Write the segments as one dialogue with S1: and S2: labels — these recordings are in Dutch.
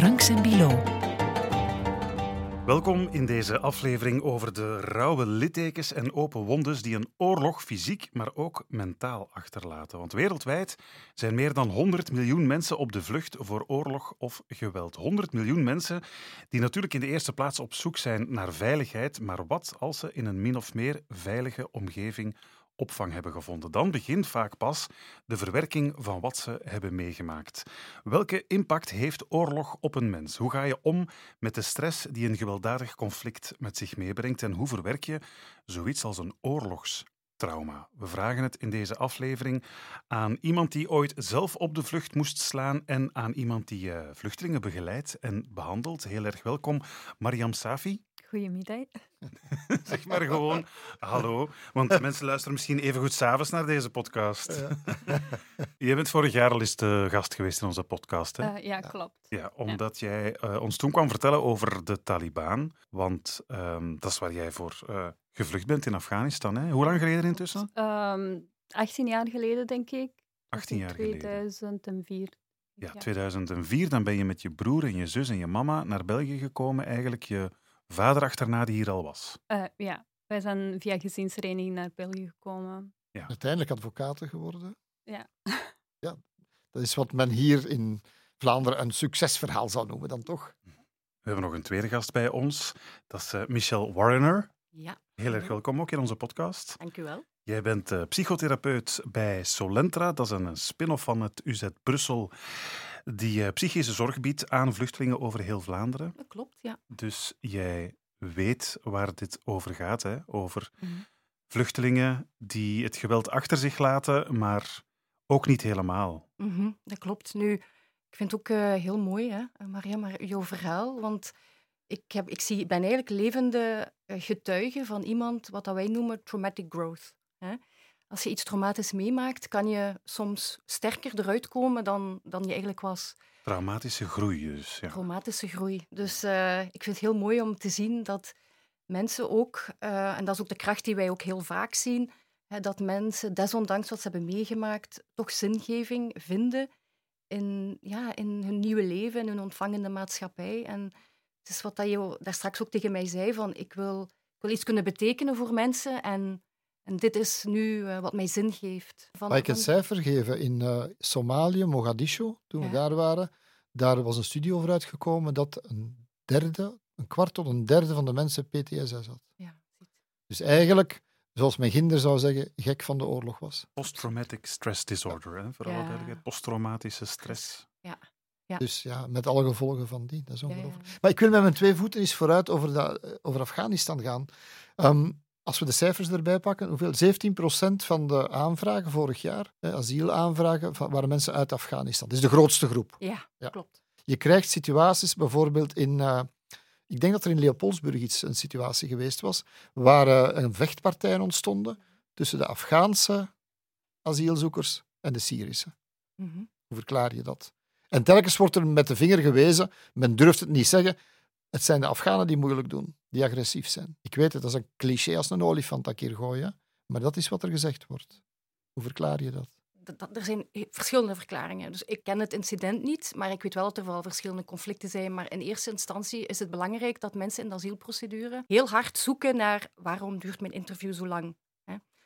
S1: Franks en Bilo.
S2: Welkom in deze aflevering over de rauwe littekens en open wondes die een oorlog fysiek, maar ook mentaal achterlaten. Want wereldwijd zijn meer dan 100 miljoen mensen op de vlucht voor oorlog of geweld. 100 miljoen mensen die natuurlijk in de eerste plaats op zoek zijn naar veiligheid, maar wat als ze in een min of meer veilige omgeving opvang hebben gevonden. Dan begint vaak pas de verwerking van wat ze hebben meegemaakt. Welke impact heeft oorlog op een mens? Hoe ga je om met de stress die een gewelddadig conflict met zich meebrengt en hoe verwerk je zoiets als een oorlogstrauma? We vragen het in deze aflevering aan iemand die ooit zelf op de vlucht moest slaan en aan iemand die uh, vluchtelingen begeleidt en behandelt. Heel erg welkom, Mariam Safi.
S3: Goedemiddag.
S2: zeg maar gewoon hallo. Want mensen luisteren misschien even goed s'avonds naar deze podcast. Ja. je bent vorig jaar al eens de gast geweest in onze podcast. Hè?
S3: Uh, ja, klopt.
S2: Ja, omdat jij uh, ons toen kwam vertellen over de Taliban. Want um, dat is waar jij voor uh, gevlucht bent in Afghanistan. Hè? Hoe lang geleden intussen?
S3: Um, 18 jaar geleden, denk ik.
S2: 18 jaar
S3: 2004.
S2: geleden. Ja, 2004. Dan ben je met je broer en je zus en je mama naar België gekomen. Eigenlijk je vader achterna die hier al was.
S3: Uh, ja, wij zijn via gezinshereniging naar België gekomen.
S4: Ja. Uiteindelijk advocaten geworden.
S3: Ja.
S4: ja. Dat is wat men hier in Vlaanderen een succesverhaal zou noemen dan toch?
S2: We hebben nog een tweede gast bij ons. Dat is uh, Michelle Warrener.
S5: Ja.
S2: Heel erg welkom ook in onze podcast.
S5: Dank u wel.
S2: Jij bent uh, psychotherapeut bij Solentra. Dat is een spin-off van het UZ Brussel die uh, psychische zorg biedt aan vluchtelingen over heel Vlaanderen.
S5: Dat klopt, ja.
S2: Dus jij weet waar dit over gaat, hè? over mm -hmm. vluchtelingen die het geweld achter zich laten, maar ook niet helemaal.
S5: Mm -hmm, dat klopt. Nu, ik vind het ook uh, heel mooi, hè, Maria, maar jouw verhaal, want ik, heb, ik zie, ben eigenlijk levende getuige van iemand wat dat wij noemen traumatic growth. Hè? Als je iets traumatisch meemaakt, kan je soms sterker eruit komen dan, dan je eigenlijk was.
S2: Traumatische groei dus. Ja.
S5: Traumatische groei. Dus uh, ik vind het heel mooi om te zien dat mensen ook, uh, en dat is ook de kracht die wij ook heel vaak zien, hè, dat mensen, desondanks wat ze hebben meegemaakt, toch zingeving vinden in, ja, in hun nieuwe leven, in hun ontvangende maatschappij. En het is wat dat je daar straks ook tegen mij zei, van ik wil, ik wil iets kunnen betekenen voor mensen en en dit is nu uh, wat mij zin geeft.
S4: Van, Mag ik een cijfer geven? In uh, Somalië, Mogadishu, toen ja. we daar waren, daar was een studie over uitgekomen dat een derde, een kwart tot een derde van de mensen PTSS had.
S5: Ja,
S4: dus eigenlijk, zoals mijn kinder zou zeggen, gek van de oorlog was.
S2: Post-traumatic stress disorder, hè? vooral ja. posttraumatische stress.
S5: Ja. Ja.
S4: Dus ja, met alle gevolgen van die. Dat is ongelooflijk. Ja, ja. Maar ik wil met mijn twee voeten eens vooruit over, dat, over Afghanistan gaan. Um, als we de cijfers erbij pakken, hoeveel? 17% van de aanvragen vorig jaar, eh, asielaanvragen, waren mensen uit Afghanistan. Dat is de grootste groep.
S5: Ja, ja. klopt.
S4: Je krijgt situaties bijvoorbeeld in. Uh, ik denk dat er in Leopoldsburg iets een situatie geweest was, waar uh, een vechtpartij ontstonden tussen de Afghaanse asielzoekers en de Syrische.
S5: Mm -hmm.
S4: Hoe verklaar je dat? En telkens wordt er met de vinger gewezen, men durft het niet zeggen, het zijn de Afghanen die moeilijk doen, die agressief zijn. Ik weet het, dat is een cliché als een olifant dat ik hier gooi, maar dat is wat er gezegd wordt. Hoe verklaar je dat?
S5: Er zijn verschillende verklaringen. Dus ik ken het incident niet, maar ik weet wel dat er wel verschillende conflicten zijn. Maar in eerste instantie is het belangrijk dat mensen in de asielprocedure heel hard zoeken naar waarom duurt mijn interview zo lang.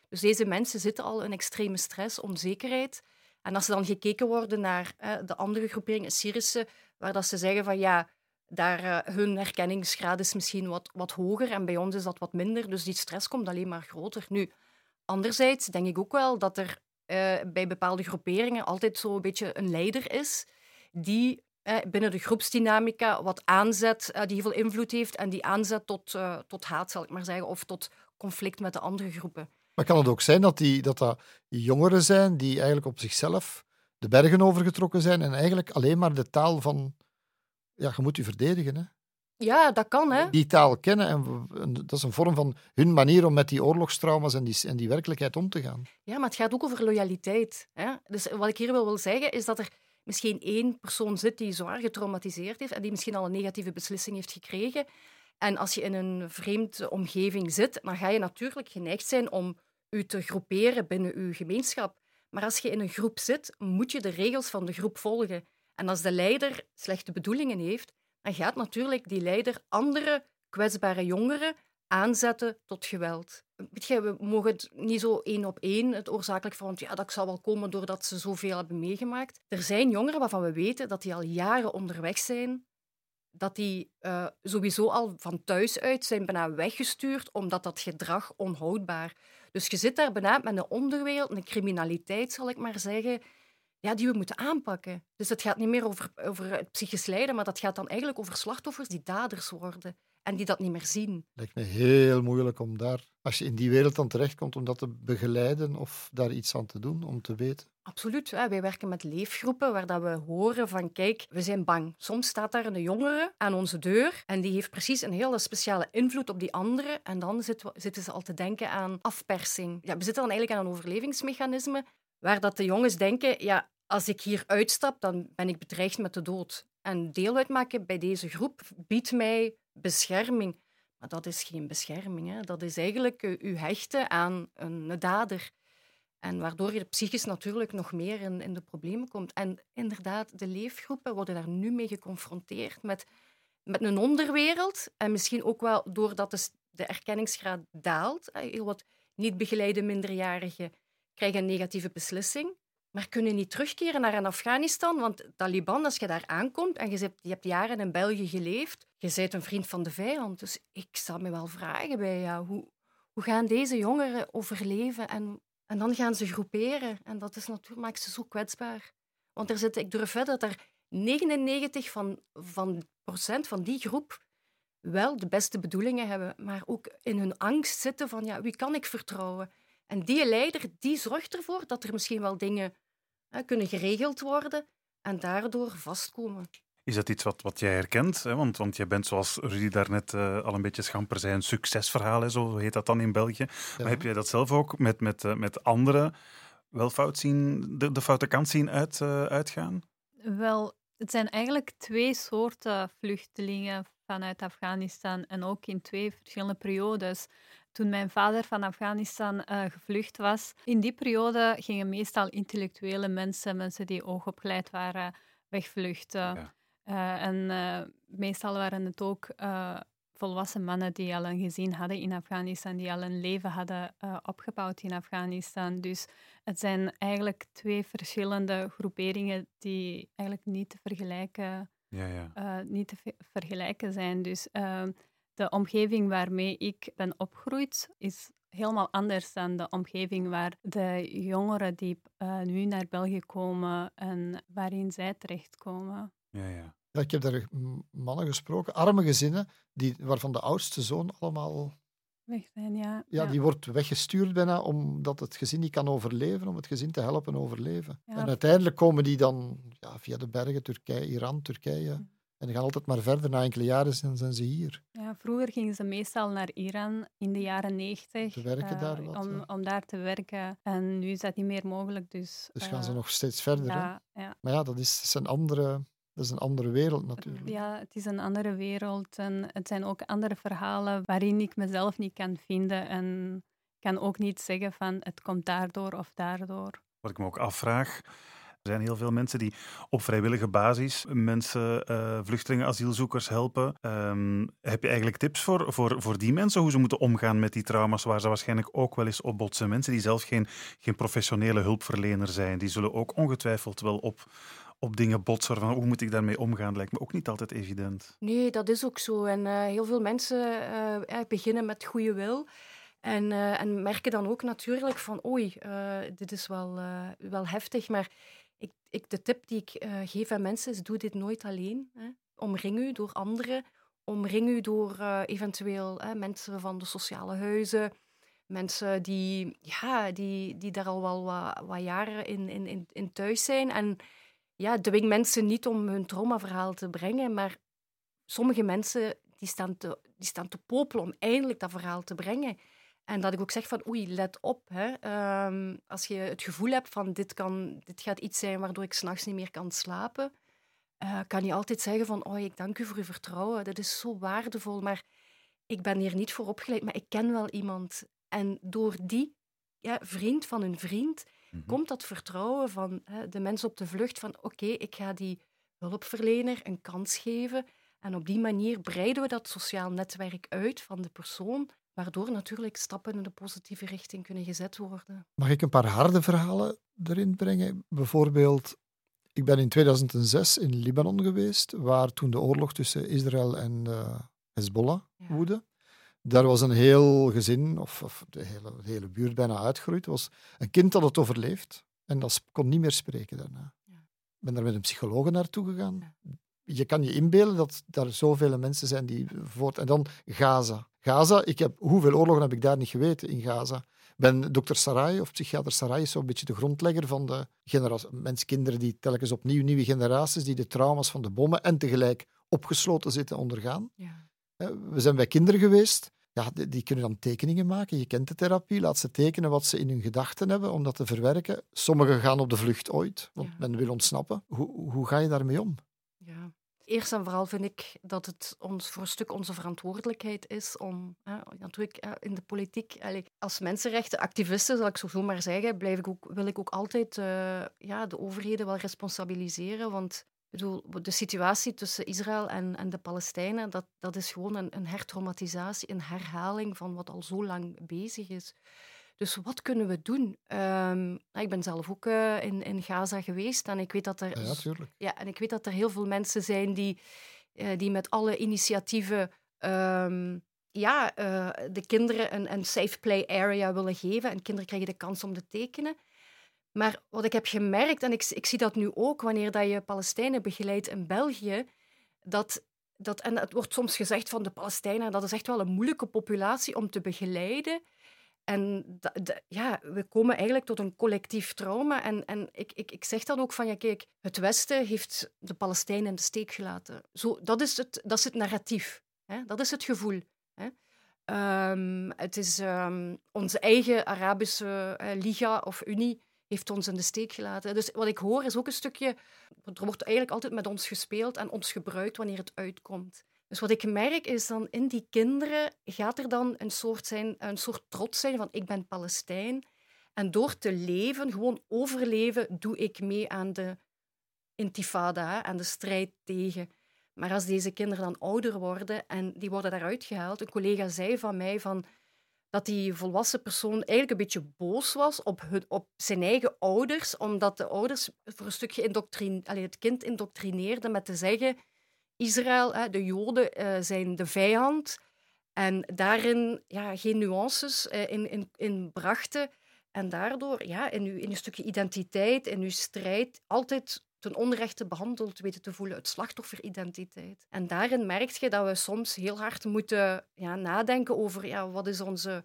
S5: Dus deze mensen zitten al in extreme stress, onzekerheid. En als er dan gekeken worden naar de andere groeperingen, Syrische, waar dat ze zeggen van ja, daar, uh, hun herkenningsgraad is misschien wat, wat hoger en bij ons is dat wat minder. Dus die stress komt alleen maar groter. Nu, anderzijds denk ik ook wel dat er uh, bij bepaalde groeperingen altijd zo'n beetje een leider is die uh, binnen de groepsdynamica wat aanzet, die veel invloed heeft en die aanzet tot, tot haat, zal ik maar zeggen, of tot conflict met de andere groepen.
S4: Maar kan het ook zijn dat, die, dat dat jongeren zijn die eigenlijk op zichzelf de bergen overgetrokken zijn en eigenlijk alleen maar de taal van ja, je moet je verdedigen. Hè.
S5: Ja, dat kan. Hè.
S4: Die taal kennen, en, en, dat is een vorm van hun manier om met die oorlogstrauma's en die, en die werkelijkheid om te gaan.
S5: Ja, maar het gaat ook over loyaliteit. Hè. Dus wat ik hier wil, wil zeggen, is dat er misschien één persoon zit die zwaar getraumatiseerd heeft en die misschien al een negatieve beslissing heeft gekregen. En als je in een vreemde omgeving zit, dan ga je natuurlijk geneigd zijn om u te groeperen binnen uw gemeenschap. Maar als je in een groep zit, moet je de regels van de groep volgen. En als de leider slechte bedoelingen heeft, dan gaat natuurlijk die leider andere kwetsbare jongeren aanzetten tot geweld. We mogen het niet zo één op één, het oorzakelijk van, ja, dat zal wel komen doordat ze zoveel hebben meegemaakt. Er zijn jongeren waarvan we weten dat die al jaren onderweg zijn, dat die uh, sowieso al van thuis uit zijn bijna weggestuurd, omdat dat gedrag onhoudbaar. Dus je zit daar bijna met een onderwereld, een criminaliteit, zal ik maar zeggen, ja, die we moeten aanpakken. Dus het gaat niet meer over, over het psychisch lijden, maar dat gaat dan eigenlijk over slachtoffers die daders worden en die dat niet meer zien.
S4: Lijkt me heel moeilijk om daar, als je in die wereld dan terechtkomt, om dat te begeleiden of daar iets aan te doen, om te weten.
S5: Absoluut. Wij werken met leefgroepen waar dat we horen van kijk, we zijn bang. Soms staat daar een jongere aan onze deur en die heeft precies een hele speciale invloed op die andere en dan zitten ze al te denken aan afpersing. Ja, we zitten dan eigenlijk aan een overlevingsmechanisme waar dat de jongens denken, ja, als ik hier uitstap, dan ben ik bedreigd met de dood. En deel uitmaken bij deze groep biedt mij bescherming. Maar dat is geen bescherming. Hè. Dat is eigenlijk uh, u hechten aan een dader. En waardoor je psychisch natuurlijk nog meer in, in de problemen komt. En inderdaad, de leefgroepen worden daar nu mee geconfronteerd met, met een onderwereld. En misschien ook wel doordat de, de erkenningsgraad daalt. Heel wat niet begeleide minderjarigen krijgen een negatieve beslissing maar kunnen niet terugkeren naar Afghanistan. Want Taliban, als je daar aankomt en je hebt, je hebt jaren in België geleefd, je bent een vriend van de vijand. Dus ik zal me wel vragen bij jou, hoe, hoe gaan deze jongeren overleven? En, en dan gaan ze groeperen. En dat is natuurlijk, maakt ze zo kwetsbaar. Want er zit, ik durf verder dat er 99 van, van procent van die groep wel de beste bedoelingen hebben, maar ook in hun angst zitten van ja, wie kan ik vertrouwen? En die leider die zorgt ervoor dat er misschien wel dingen kunnen geregeld worden en daardoor vastkomen.
S2: Is dat iets wat, wat jij herkent? Hè? Want, want jij bent, zoals Rudy daarnet uh, al een beetje schamper zei, een succesverhaal, hè? zo heet dat dan in België. Maar heb jij dat zelf ook met, met, uh, met anderen wel fout zien, de, de foute kant zien uit, uh, uitgaan?
S3: Wel, het zijn eigenlijk twee soorten vluchtelingen vanuit Afghanistan en ook in twee verschillende periodes toen mijn vader van Afghanistan uh, gevlucht was. In die periode gingen meestal intellectuele mensen, mensen die hoogopgeleid waren, wegvluchten. Uh, en uh, meestal waren het ook volwassen mannen die al een gezin hadden in Afghanistan, die al een leven hadden opgebouwd in Afghanistan. Dus het zijn eigenlijk twee verschillende groeperingen die eigenlijk niet te vergelijken, ja, ja. niet te vergelijken zijn. Dus ehm, de omgeving waarmee ik ben opgegroeid is helemaal anders dan de omgeving waar de jongeren die uh, nu naar België komen en waarin zij terechtkomen.
S2: Ja, ja.
S4: ja ik heb daar mannen gesproken, arme gezinnen, die, waarvan de oudste zoon allemaal
S3: weg zijn. Ja.
S4: Ja, die wordt weggestuurd bijna omdat het gezin niet kan overleven, om het gezin te helpen overleven. Ja. En uiteindelijk komen die dan ja, via de bergen, Turkije, Iran, Turkije. En die gaan altijd maar verder. Na enkele jaren zijn, zijn ze hier.
S3: Ja, vroeger gingen ze meestal naar Iran in de jaren negentig.
S4: Te werken uh, daar wat,
S3: om, om daar te werken. En nu is dat niet meer mogelijk. Dus,
S4: dus gaan ze uh, nog steeds verder.
S3: Ja, ja.
S4: Maar ja, dat is, dat is, een andere, dat is een andere wereld natuurlijk.
S3: Ja, het is een andere wereld. En het zijn ook andere verhalen waarin ik mezelf niet kan vinden. En kan ook niet zeggen van het komt daardoor of daardoor.
S2: Wat ik me ook afvraag er zijn heel veel mensen die op vrijwillige basis mensen, uh, vluchtelingen, asielzoekers helpen. Um, heb je eigenlijk tips voor, voor, voor die mensen, hoe ze moeten omgaan met die trauma's waar ze waarschijnlijk ook wel eens op botsen? Mensen die zelf geen, geen professionele hulpverlener zijn, die zullen ook ongetwijfeld wel op, op dingen botsen van hoe moet ik daarmee omgaan, lijkt me ook niet altijd evident.
S5: Nee, dat is ook zo. En uh, heel veel mensen uh, beginnen met goede wil. En, en merken dan ook natuurlijk van, oei, dit is wel, wel heftig, maar ik, ik, de tip die ik uh, geef aan mensen is: doe dit nooit alleen. Hè. Omring u door anderen. Omring u door uh, eventueel hè, mensen van de sociale huizen. Mensen die, ja, die, die daar al wel wat, wat jaren in, in, in, thuis zijn. En ja, dwing mensen niet om hun traumaverhaal te brengen, maar sommige mensen die staan, te, die staan te popelen om eindelijk dat verhaal te brengen. En dat ik ook zeg van, oei, let op. Hè. Um, als je het gevoel hebt van, dit, kan, dit gaat iets zijn waardoor ik s'nachts niet meer kan slapen, uh, kan je altijd zeggen van, oh, ik dank u voor uw vertrouwen. Dat is zo waardevol, maar ik ben hier niet voor opgeleid, maar ik ken wel iemand. En door die ja, vriend van een vriend mm -hmm. komt dat vertrouwen van hè, de mensen op de vlucht van, oké, okay, ik ga die hulpverlener een kans geven. En op die manier breiden we dat sociaal netwerk uit van de persoon, waardoor natuurlijk stappen in de positieve richting kunnen gezet worden.
S4: Mag ik een paar harde verhalen erin brengen? Bijvoorbeeld, ik ben in 2006 in Libanon geweest, waar toen de oorlog tussen Israël en uh, Hezbollah woedde. Daar was een heel gezin, of, of de, hele, de, hele, buurt bijna uitgeroeid. Er was een kind dat het overleefd en dat kon niet meer spreken daarna. Ja. Ik ben daar met een psycholoog naartoe gegaan. Je kan je inbeelden dat er zoveel mensen zijn die voort... En dan Gaza. Gaza, ik heb, hoeveel oorlogen heb ik daar niet geweten in Gaza? ben dokter Sarai, of psychiater Sarai, is zo'n beetje de grondlegger van de generatie, menskinderen die telkens opnieuw nieuwe generaties die de trauma's van de bommen en tegelijk opgesloten zitten ondergaan. Ja. We zijn bij kinderen geweest. Ja, die, die, kunnen dan tekeningen maken. Je kent de therapie. Laat ze tekenen wat ze in hun gedachten hebben om dat te verwerken. Sommigen gaan op de vlucht ooit, want men wil ontsnappen. Hoe, hoe ga je daarmee om?
S5: Ja. Eerst en vooral vind ik dat het ons voor een stuk onze verantwoordelijkheid is om, hè, natuurlijk in de politiek, als mensenrechtenactivisten, zal ik zo maar zeggen, blijf ik ook, wil ik ook altijd uh, ja, de overheden wel responsabiliseren. Want bedoel, de situatie tussen Israël en, en de Palestijnen, dat, dat is gewoon een, een hertraumatisatie, een herhaling van wat al zo lang bezig is. Dus wat kunnen we doen? Um, ik ben zelf ook uh, in, in Gaza geweest en ik weet dat er,
S4: ja,
S5: ja, en ik weet dat er heel veel mensen zijn die, uh, die met alle initiatieven um, ja, uh, de kinderen een, een safe play area willen geven. En kinderen krijgen de kans om te tekenen. Maar wat ik heb gemerkt, en ik, ik zie dat nu ook wanneer dat je Palestijnen begeleidt in België, dat, dat, en het wordt soms gezegd van de Palestijnen, dat is echt wel een moeilijke populatie om te begeleiden. En ja, we komen eigenlijk tot een collectief trauma. En, en ik, ik, ik zeg dan ook van, ja kijk, het Westen heeft de Palestijnen in de steek gelaten. Zo, dat, is het, dat is het narratief. Hè? Dat is het gevoel. Hè? Um, het is um, onze eigen Arabische uh, Liga of Unie heeft ons in de steek gelaten. Dus wat ik hoor is ook een stukje... Er wordt eigenlijk altijd met ons gespeeld en ons gebruikt wanneer het uitkomt. Dus wat ik merk is dan in die kinderen gaat er dan een soort, zijn, een soort trots zijn van ik ben Palestijn. En door te leven, gewoon overleven, doe ik mee aan de intifada, aan de strijd tegen. Maar als deze kinderen dan ouder worden en die worden daaruit gehaald, een collega zei van mij van, dat die volwassen persoon eigenlijk een beetje boos was op, hun, op zijn eigen ouders, omdat de ouders voor een stukje indoctrin, het kind indoctrineerden met te zeggen Israël, de Joden, eh, zijn de vijand. En daarin ja, geen nuances eh, in, in, in brachten. En daardoor ja, in, uw, in een stukje identiteit, in uw strijd, altijd ten onrechte behandeld weten te voelen, het slachtofferidentiteit. En daarin merk je dat we soms heel hard moeten ja, nadenken over ja, wat is onze,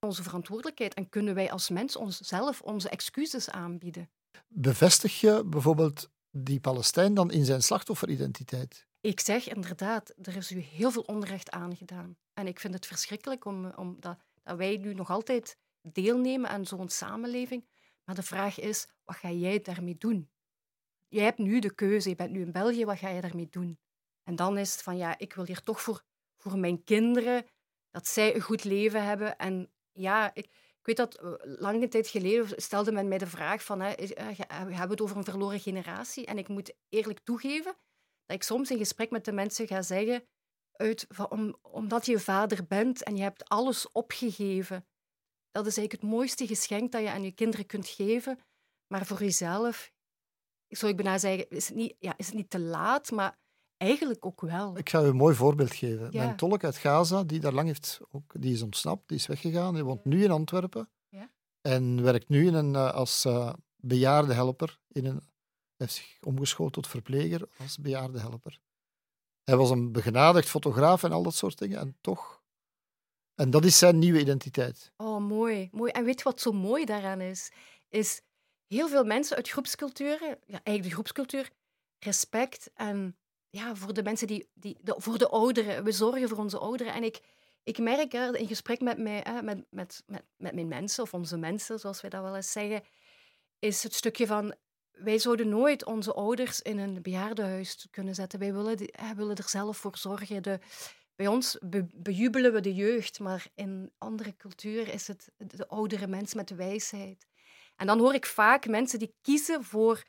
S5: onze verantwoordelijkheid en kunnen wij als mens onszelf onze excuses aanbieden.
S4: Bevestig je bijvoorbeeld die Palestijn dan in zijn slachtofferidentiteit?
S5: Ik zeg inderdaad, er is u heel veel onrecht aangedaan. En ik vind het verschrikkelijk om, om dat, dat wij nu nog altijd deelnemen aan zo'n samenleving. Maar de vraag is, wat ga jij daarmee doen? Jij hebt nu de keuze, je bent nu in België, wat ga je daarmee doen? En dan is het van, ja, ik wil hier toch voor, voor mijn kinderen, dat zij een goed leven hebben. En ja, ik, ik weet dat uh, lange tijd geleden stelde men mij de vraag van, hè, uh, hebben we het over een verloren generatie? En ik moet eerlijk toegeven, dat ik soms in gesprek met de mensen ga zeggen, uit, om, omdat je vader bent en je hebt alles opgegeven, dat is eigenlijk het mooiste geschenk dat je aan je kinderen kunt geven. Maar voor jezelf, zou ik bijna zeggen, is het niet, ja, is het niet te laat, maar eigenlijk ook wel.
S4: Ik ga je een mooi voorbeeld geven. Mijn tolk uit Gaza, die daar lang heeft, ook, die is ontsnapt, die is weggegaan, die woont nu in Antwerpen ja. en werkt nu in een, eh, als uh, bejaarde helper in een heeft zich omgeschoold tot verpleger als bejaarde helper. Hij was een begenadigd fotograaf en al dat soort dingen. En toch. En dat is zijn nieuwe identiteit.
S5: Oh, mooi. mooi. En weet wat zo mooi daaraan is? Is heel veel mensen uit groepsculturen, ja, eigenlijk de groepscultuur, respect en ja, voor de mensen die, die de, voor de ouderen. We zorgen voor onze ouderen. En ik, ik merk hè, in gesprek met, mij, hè, met, met, met, met mijn mensen, of onze mensen, zoals wij dat wel eens zeggen, is het stukje van wij zouden nooit onze ouders in een bejaardenhuis kunnen zetten. Wij willen, willen er zelf voor zorgen. De, bij ons bejubelen we de jeugd, maar in andere culturen is het de oudere mens met wijsheid. En dan hoor ik vaak mensen die kiezen voor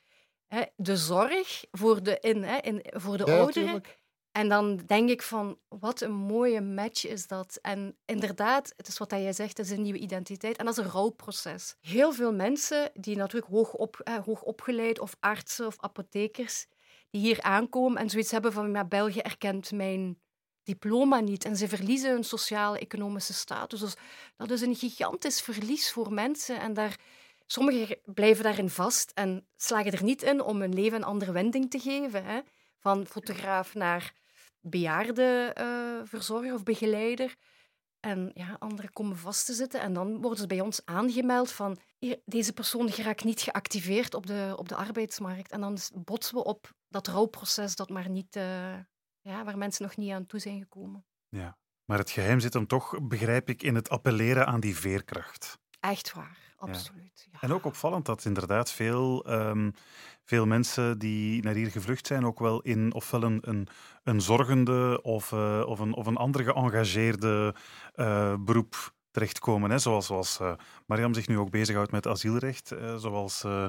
S5: hè, de zorg voor de, in, hè, in, voor de ouderen. En dan denk ik van, wat een mooie match is dat. En inderdaad, het is wat jij zegt, het is een nieuwe identiteit. En dat is een rouwproces. Heel veel mensen die natuurlijk hoog, op, eh, hoog opgeleid, of artsen of apothekers, die hier aankomen en zoiets hebben van, ja, België erkent mijn diploma niet. En ze verliezen hun sociaal-economische status. Dus dat is een gigantisch verlies voor mensen. En daar, sommigen blijven daarin vast en slagen er niet in om hun leven een andere wending te geven. Hè? Van fotograaf naar bejaardenverzorger uh, of begeleider. En ja, anderen komen vast te zitten en dan worden ze bij ons aangemeld van deze persoon geraakt niet geactiveerd op de, op de arbeidsmarkt. En dan botsen we op dat rouwproces dat maar niet, uh, ja, waar mensen nog niet aan toe zijn gekomen.
S2: Ja, maar het geheim zit hem toch, begrijp ik, in het appelleren aan die veerkracht.
S5: Echt waar, absoluut. Ja.
S2: En ook opvallend dat inderdaad veel, um, veel mensen die naar hier gevlucht zijn, ook wel in ofwel een, een, een zorgende of, uh, of, een, of een ander geëngageerde uh, beroep terechtkomen. Hè? Zoals, zoals uh, Mariam zich nu ook bezighoudt met asielrecht, uh, zoals uh,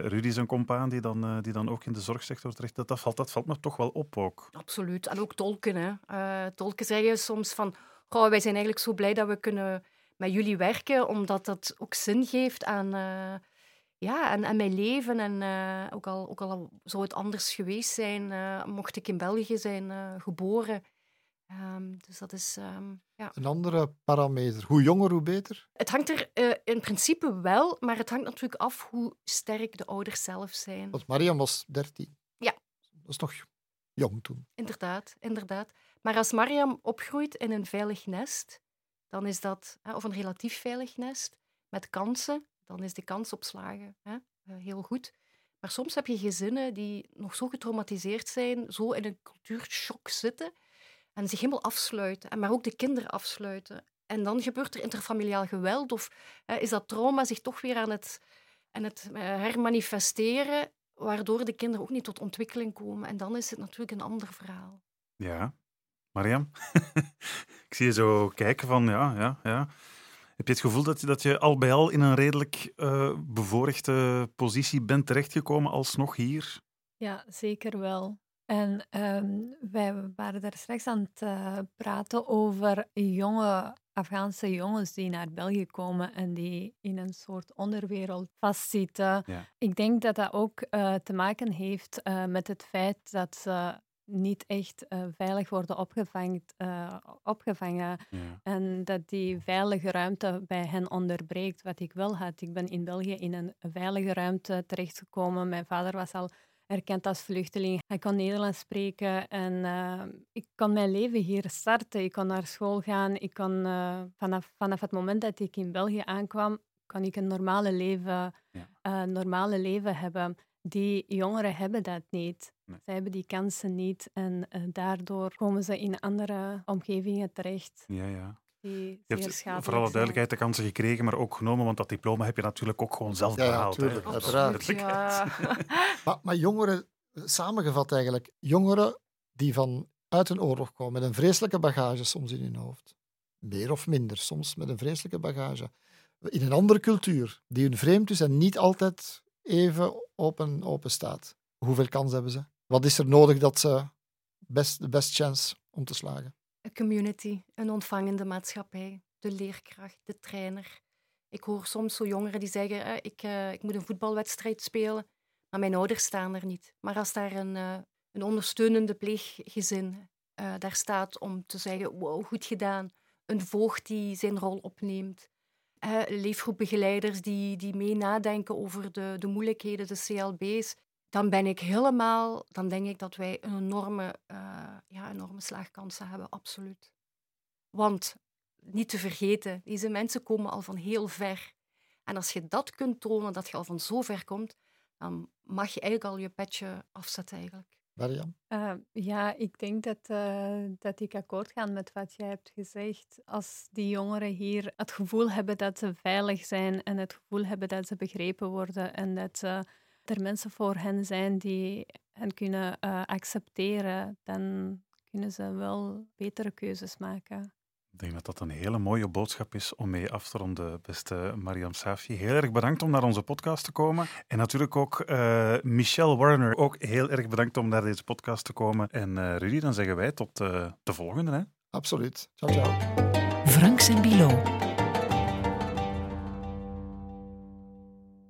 S2: Rudy zijn compaan, die dan, die dan ook in de zorgsector terecht. Dat, dat, valt, dat valt me toch wel op ook.
S5: Absoluut. En ook tolken. Hè. tolken zeggen soms van, oh, wij zijn eigenlijk zo blij dat we kunnen met jullie werken, omdat dat ook zin geeft aan, ja, aan, aan mijn leven. En ook, al, ook al zou het anders geweest zijn, mocht ik in België zijn geboren Um, dus dat is um, ja.
S4: een andere parameter. Hoe jonger, hoe beter?
S5: Het hangt er uh, in principe wel, maar het hangt natuurlijk af hoe sterk de ouders zelf zijn.
S4: Want Mariam was 13.
S5: Ja.
S4: Dat is nog jong toen.
S5: Inderdaad, inderdaad. Maar als Mariam opgroeit in een veilig nest, dan is dat, of een relatief veilig nest, met kansen, dan is de kans op slagen uh, heel goed. Maar soms heb je gezinnen die nog zo getraumatiseerd zijn, zo in een cultuurshock zitten, en zich helemaal afsluiten, maar ook de kinderen afsluiten. En dan gebeurt er interfamiliaal geweld of is dat trauma zich toch weer aan het, aan het uh, hermanifesteren, waardoor de kinderen ook niet tot ontwikkeling komen. En dan is het natuurlijk een ander verhaal.
S2: Ja, Mariam, ik zie je zo kijken van ja, ja, ja. Heb je het gevoel dat, dat je al bij al in een redelijk uh, bevoorrechte positie bent terechtgekomen alsnog hier?
S3: Ja, zeker wel. En um, wij waren daar straks aan het uh, praten over jonge Afghaanse jongens die naar België komen en die in een soort onderwereld vastzitten. Ja. Ik denk dat dat ook uh, te maken heeft uh, met het feit dat ze niet echt veilig worden opgevangen, opgevangen ja. en dat die veilige ruimte bij hen onderbreekt, wat ik wel had. Ik ben in België in een veilige ruimte terechtgekomen. Mijn vader was al erkend als vluchteling. Ik kon Nederlands spreken en uh, ik kon mijn leven hier starten. Ik kon naar school gaan. Ik kon, vanaf, vanaf het moment dat ik in België aankwam, kon ik een normale leven, ja. normale leven hebben. Die jongeren hebben dat niet. Nee. Zij hebben die kansen niet en daardoor komen ze in andere omgevingen terecht.
S2: Ja, ja die je hebt voor alle duidelijkheid de kansen gekregen, maar ook genomen, want dat diploma heb je natuurlijk ook gewoon zelf
S4: ja,
S2: behaald.
S4: Natuurlijk, uiteraard. Ja. maar, maar jongeren, samengevat eigenlijk, jongeren die van uit een oorlog komen met een vreselijke bagage soms in hun hoofd. Meer of minder, soms met een vreselijke bagage. In een andere cultuur, die hun vreemd is en niet altijd even open, open staat. Hoeveel kans hebben ze? Wat is er nodig dat ze best, de best chance om te slagen?
S5: Een community, een ontvangende maatschappij, de leerkracht, de trainer. Ik hoor soms zo jongeren die zeggen: eh, ik, uh, ik moet een voetbalwedstrijd spelen, maar mijn ouders staan er niet. Maar als daar een, uh, een ondersteunende pleeggezin daar staat om te zeggen: wow, goed gedaan. Een voogd die zijn rol opneemt. Leefgroepbegeleiders die, die mee nadenken over de, de moeilijkheden, de CLB's dan ben ik helemaal, dan denk ik dat wij een enorme, uh, ja, enorme slaagkansen hebben, absoluut. Want niet te vergeten, deze mensen komen al van heel ver. En als je dat kunt tonen, dat je al van zo ver komt, dan mag je eigenlijk al je petje afzetten eigenlijk.
S3: Uh, ja, ik denk dat, uh, dat ik akkoord ga met wat jij hebt gezegd. Als die jongeren hier het gevoel hebben dat ze veilig zijn en het gevoel hebben dat ze begrepen worden en dat ze er mensen voor hen zijn die hen kunnen uh, accepteren, dan kunnen ze wel betere keuzes maken.
S2: Ik denk dat dat een hele mooie boodschap is om mee af te ronden, beste Mariam Safi. Heel erg bedankt om naar onze podcast te komen. En natuurlijk ook uh, Michelle Warner, ook heel erg bedankt om naar deze podcast te komen. En uh, Rudy, dan zeggen wij tot uh, de volgende. Hè?
S4: Absoluut. Ciao, ciao.
S1: Franks en Bilo.